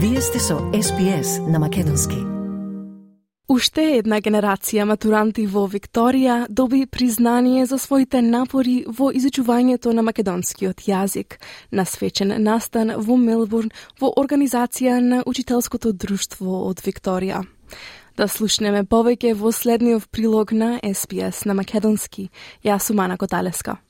Вие сте со SPS на Македонски. Уште една генерација матуранти во Викторија доби признание за своите напори во изучувањето на македонскиот јазик на свечен настан во Мелбурн во организација на Учителското друштво од Викторија. Да слушнеме повеќе во следниот прилог на SPS на Македонски. Јас сум Ана Коталеска.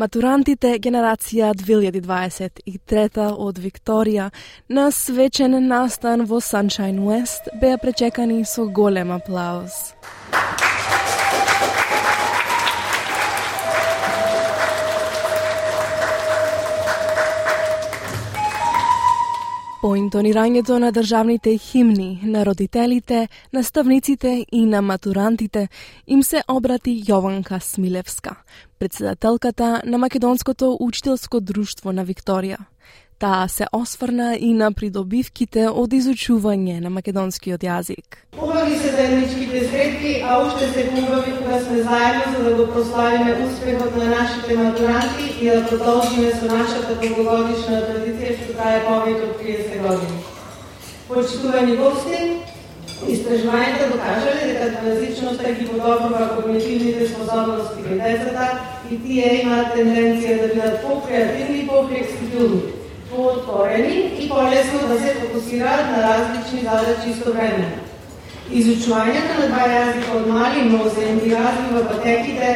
Матурантите генерација 2023 од Викторија на свечен настан во Sunshine West беа пречекани со голем аплауз. По интонирањето на државните химни на родителите, наставниците и на матурантите им се обрати Јованка Смилевска, председателката на Македонското учителско друштво на Викторија. Таа се осврна и на придобивките од изучување на македонскиот јазик. Убави се заедничките сретки, а уште се убави кога да сме заедно за да го прославиме успехот на нашите матуранти и да продолжиме со нашата долгогодишна традиција што трае повеќе од 30 години. Почитувани гости, Истражувањата докажале дека двазичноста ги подобрува когнитивните способности кај децата и тие имаат тенденција да бидат по-креативни и по-флексибилни поотворени и полесно да се фокусираат на различни задачи истовремено. Изучувањето на два јазика од мали нозе ги развива патеките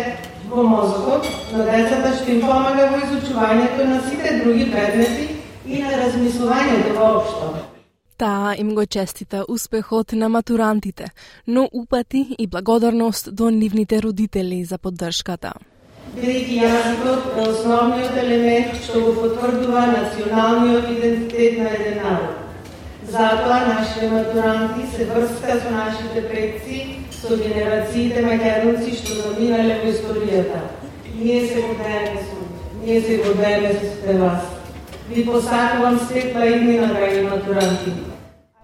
во мозокот на децата што им помага во изучувањето на сите други предмети и на размислувањето воопшто. Таа им го честита успехот на матурантите, но упати и благодарност до нивните родители за поддршката greki jezik osnovni od element, što bo potvrdila nacionalni identitet na jedan narod. Zato naši maturanti se vrsta su naši predci, su generacijite makedonci, što dominale v istorijata. Nije se vodajne sud, nije se vodajne sud vas. Vi po vsakom vam svet pa idni nagradi maturanti.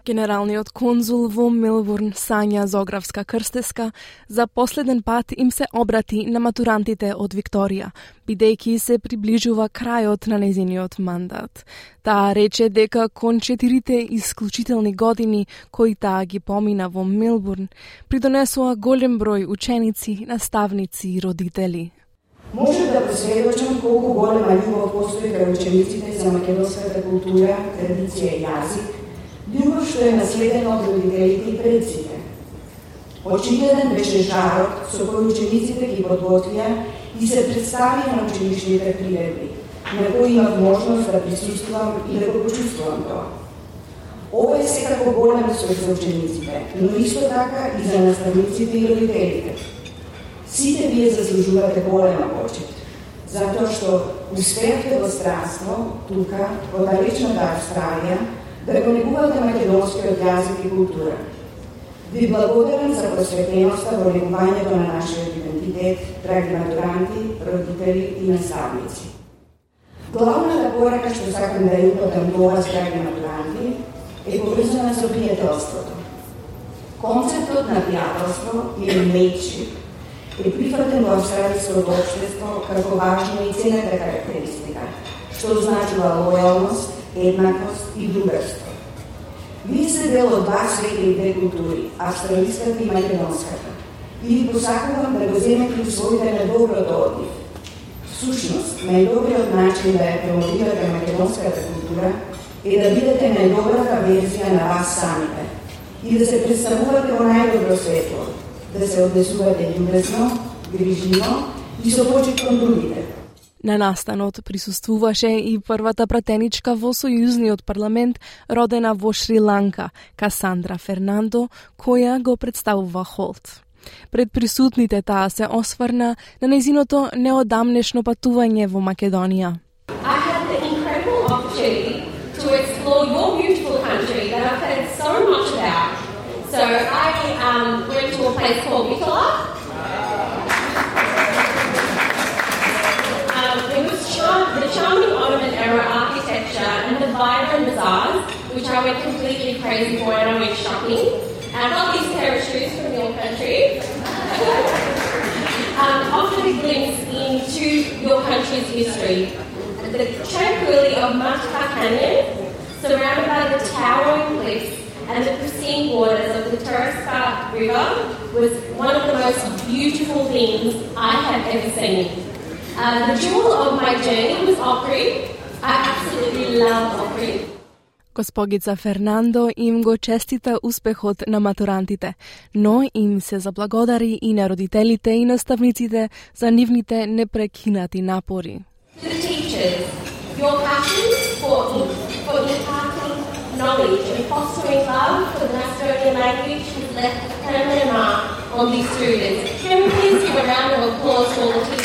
Генералниот конзул во Мелбурн Сања Зогравска Крстеска за последен пат им се обрати на матурантите од Викторија, бидејќи се приближува крајот на незиниот мандат. Таа рече дека кон четирите исклучителни години кои таа ги помина во Мелбурн, придонесува голем број ученици, наставници и родители. Може да посведочам колку голема љубов постои кај учениците за македонската култура, традиција и јазик, љубов што е наследено од родителите и предците. Очигледен беше жарот со кој учениците ги подготвија и се представија на ученичните приредби, на кои имав можност да присуствувам и да го почувствувам тоа. Ова е секако голем успех за учениците, но исто така и за наставниците и родителите. Сите вие заслужувате голема почет, затоа што успеавте во странство, тука, во далечната Австралија, да го македонскиот јазик и култура. Да ви благодарам за посветеноста во негувањето на нашиот идентитет, драги матуранти, родители и наставници. Главната порака што сакам да ја упатам до вас, драги матуранти, е поврзана со пријателството. Концептот на пријателство или mateship е прифатен во австралиското општество како важна и ценета карактеристика, што означува лојалност, еднакост и другарство. Вие сте дел од два света и две култури, австралиската и македонската. И ви посакувам да го земете и своите на доброто од нив. Сушност, најдобриот начин да ја промовирате македонската култура е да бидете најдобрата верзија на вас самите и да се представувате во најдобро светло, да се однесувате љубезно, грижливо и со почит кон другите. На настанот присуствуваше и првата пратеничка во Сојузниот парламент, родена во Шри-Ланка, Касандра Фернандо, која го представува Холт. Пред присутните таа се осврна на незиното неодамнешно патување во Македонија. I. So I um, went to a place called I went completely crazy for and I went shopping. And I got these pair of shoes from your country. um, offered a glimpse into your country's history. The tranquility of Machka Canyon, surrounded by the towering cliffs and the pristine waters of the Tarasca River, was one of the most beautiful things I have ever seen. Uh, the jewel of my journey was Opry. I absolutely love Opry. Gospogica Fernando jim go čestita uspehot na maturantite, no jim se zablagodari i naroditelite i nastavnicite za nivnite neprekinati napori. To the teachers, your passion for, for imparting knowledge and fostering love for the Macedonian language has left a permanent mark on these students. Can we please give a round of applause for the teachers?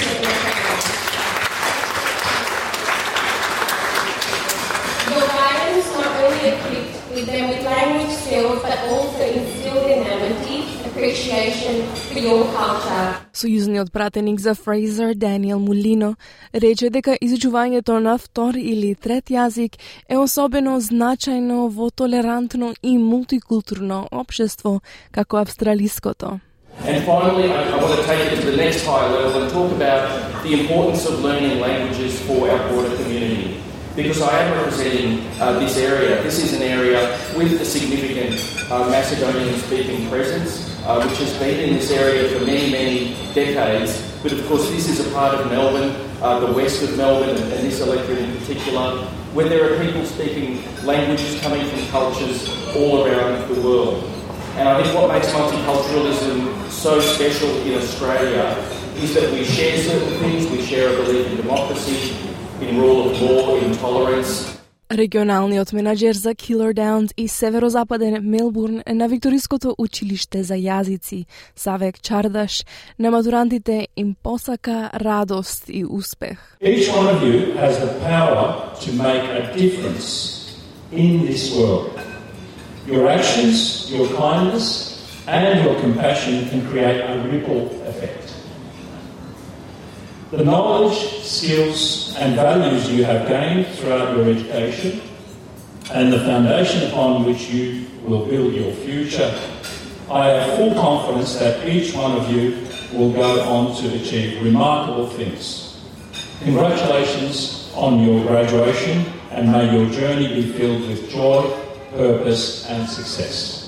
With them with language skills, but also instilled in them a deep appreciation for your culture. Сојузниот пратеник за Фрейзер, Даниел Мулино, рече дека изучувањето на втор или трет јазик е особено значајно во толерантно и мултикултурно општество како австралиското. And finally, I, I want to take it to the next higher level and talk about the importance of learning languages for our broader community. Because I am representing uh, this area. This is an area with a significant uh, Macedonian speaking presence, uh, which has been in this area for many, many decades. But of course, this is a part of Melbourne, uh, the west of Melbourne, and, and this electorate in particular, where there are people speaking languages coming from cultures all around the world. And I think what makes multiculturalism so special in Australia is that we share certain things. We share a belief in democracy, in rule of law, in tolerance. Регионалниот менаџер за Killer Downs и северозападен Мелбурн на Викториското училиште за јазици Савек Чардаш на матурантите им посака радост и успех. Each one of you has the power to make a difference in this world. Your actions, your kindness, and your compassion can create a ripple effect. The knowledge, skills, and values you have gained throughout your education and the foundation upon which you will build your future, I have full confidence that each one of you will go on to achieve remarkable things. Congratulations on your graduation and may your journey be filled with joy, purpose, and success.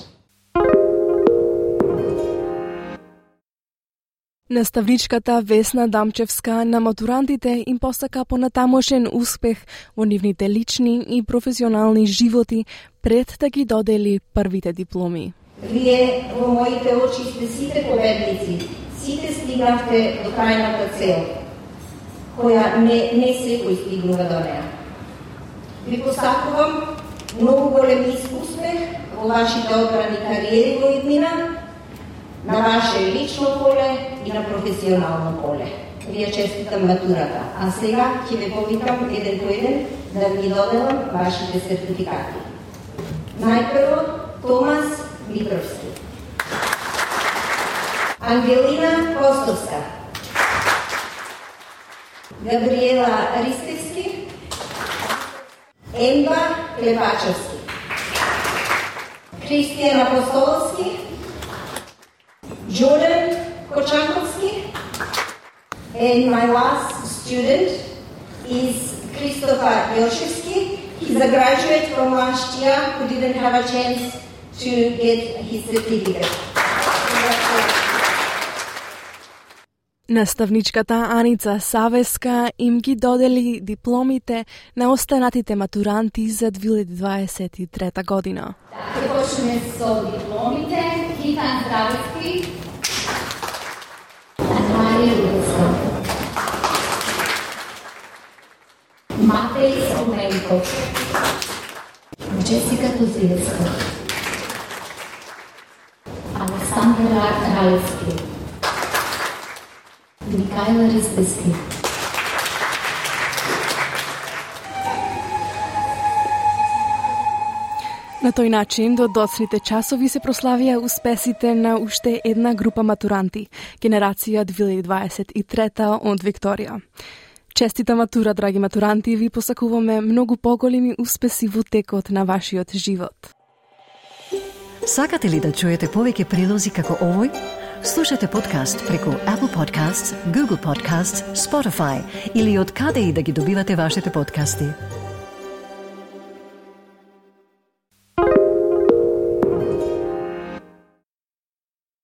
Наставничката Весна Дамчевска на матурантите им посака понатамошен успех во нивните лични и професионални животи пред да ги додели првите дипломи. Вие во моите очи сте сите победници, сите стигнавте до крајната цел, која не, не секој стигнува до неа. Ви посакувам многу голем успех во вашите одбрани кариери во иднина, на ваше лично поле и на професионално поле. Вие честитам матурата. А сега ќе ве повикам еден по еден да ви доделам вашите сертификати. Најпрво, Томас Митровски. Ангелина Костовска. Габриела Ристевски. Емба Клепачевски. Христијан Апостоловски. Jordan Kochankovsky. And my last student is Christopher Yoshevsky. He's a graduate from last year who didn't have a chance to get his certificate. Наставничката Аница Савеска им ги додели дипломите на останатите матуранти за 2023 година. Ќе почнеме со дипломите. Китан Здравски, Матеј Соменков, Джесика Тузиевска, Александра Ралевски, Микајла Ристески, На тој начин, до доцните часови се прославија успесите на уште една група матуранти, генерација 2023 од Викторија. Честита матура, драги матуранти, ви посакуваме многу поголеми успеси во текот на вашиот живот. Сакате ли да чуете повеќе прилози како овој? Слушате подкаст преку Apple Podcasts, Google Podcasts, Spotify или од каде и да ги добивате вашите подкасти.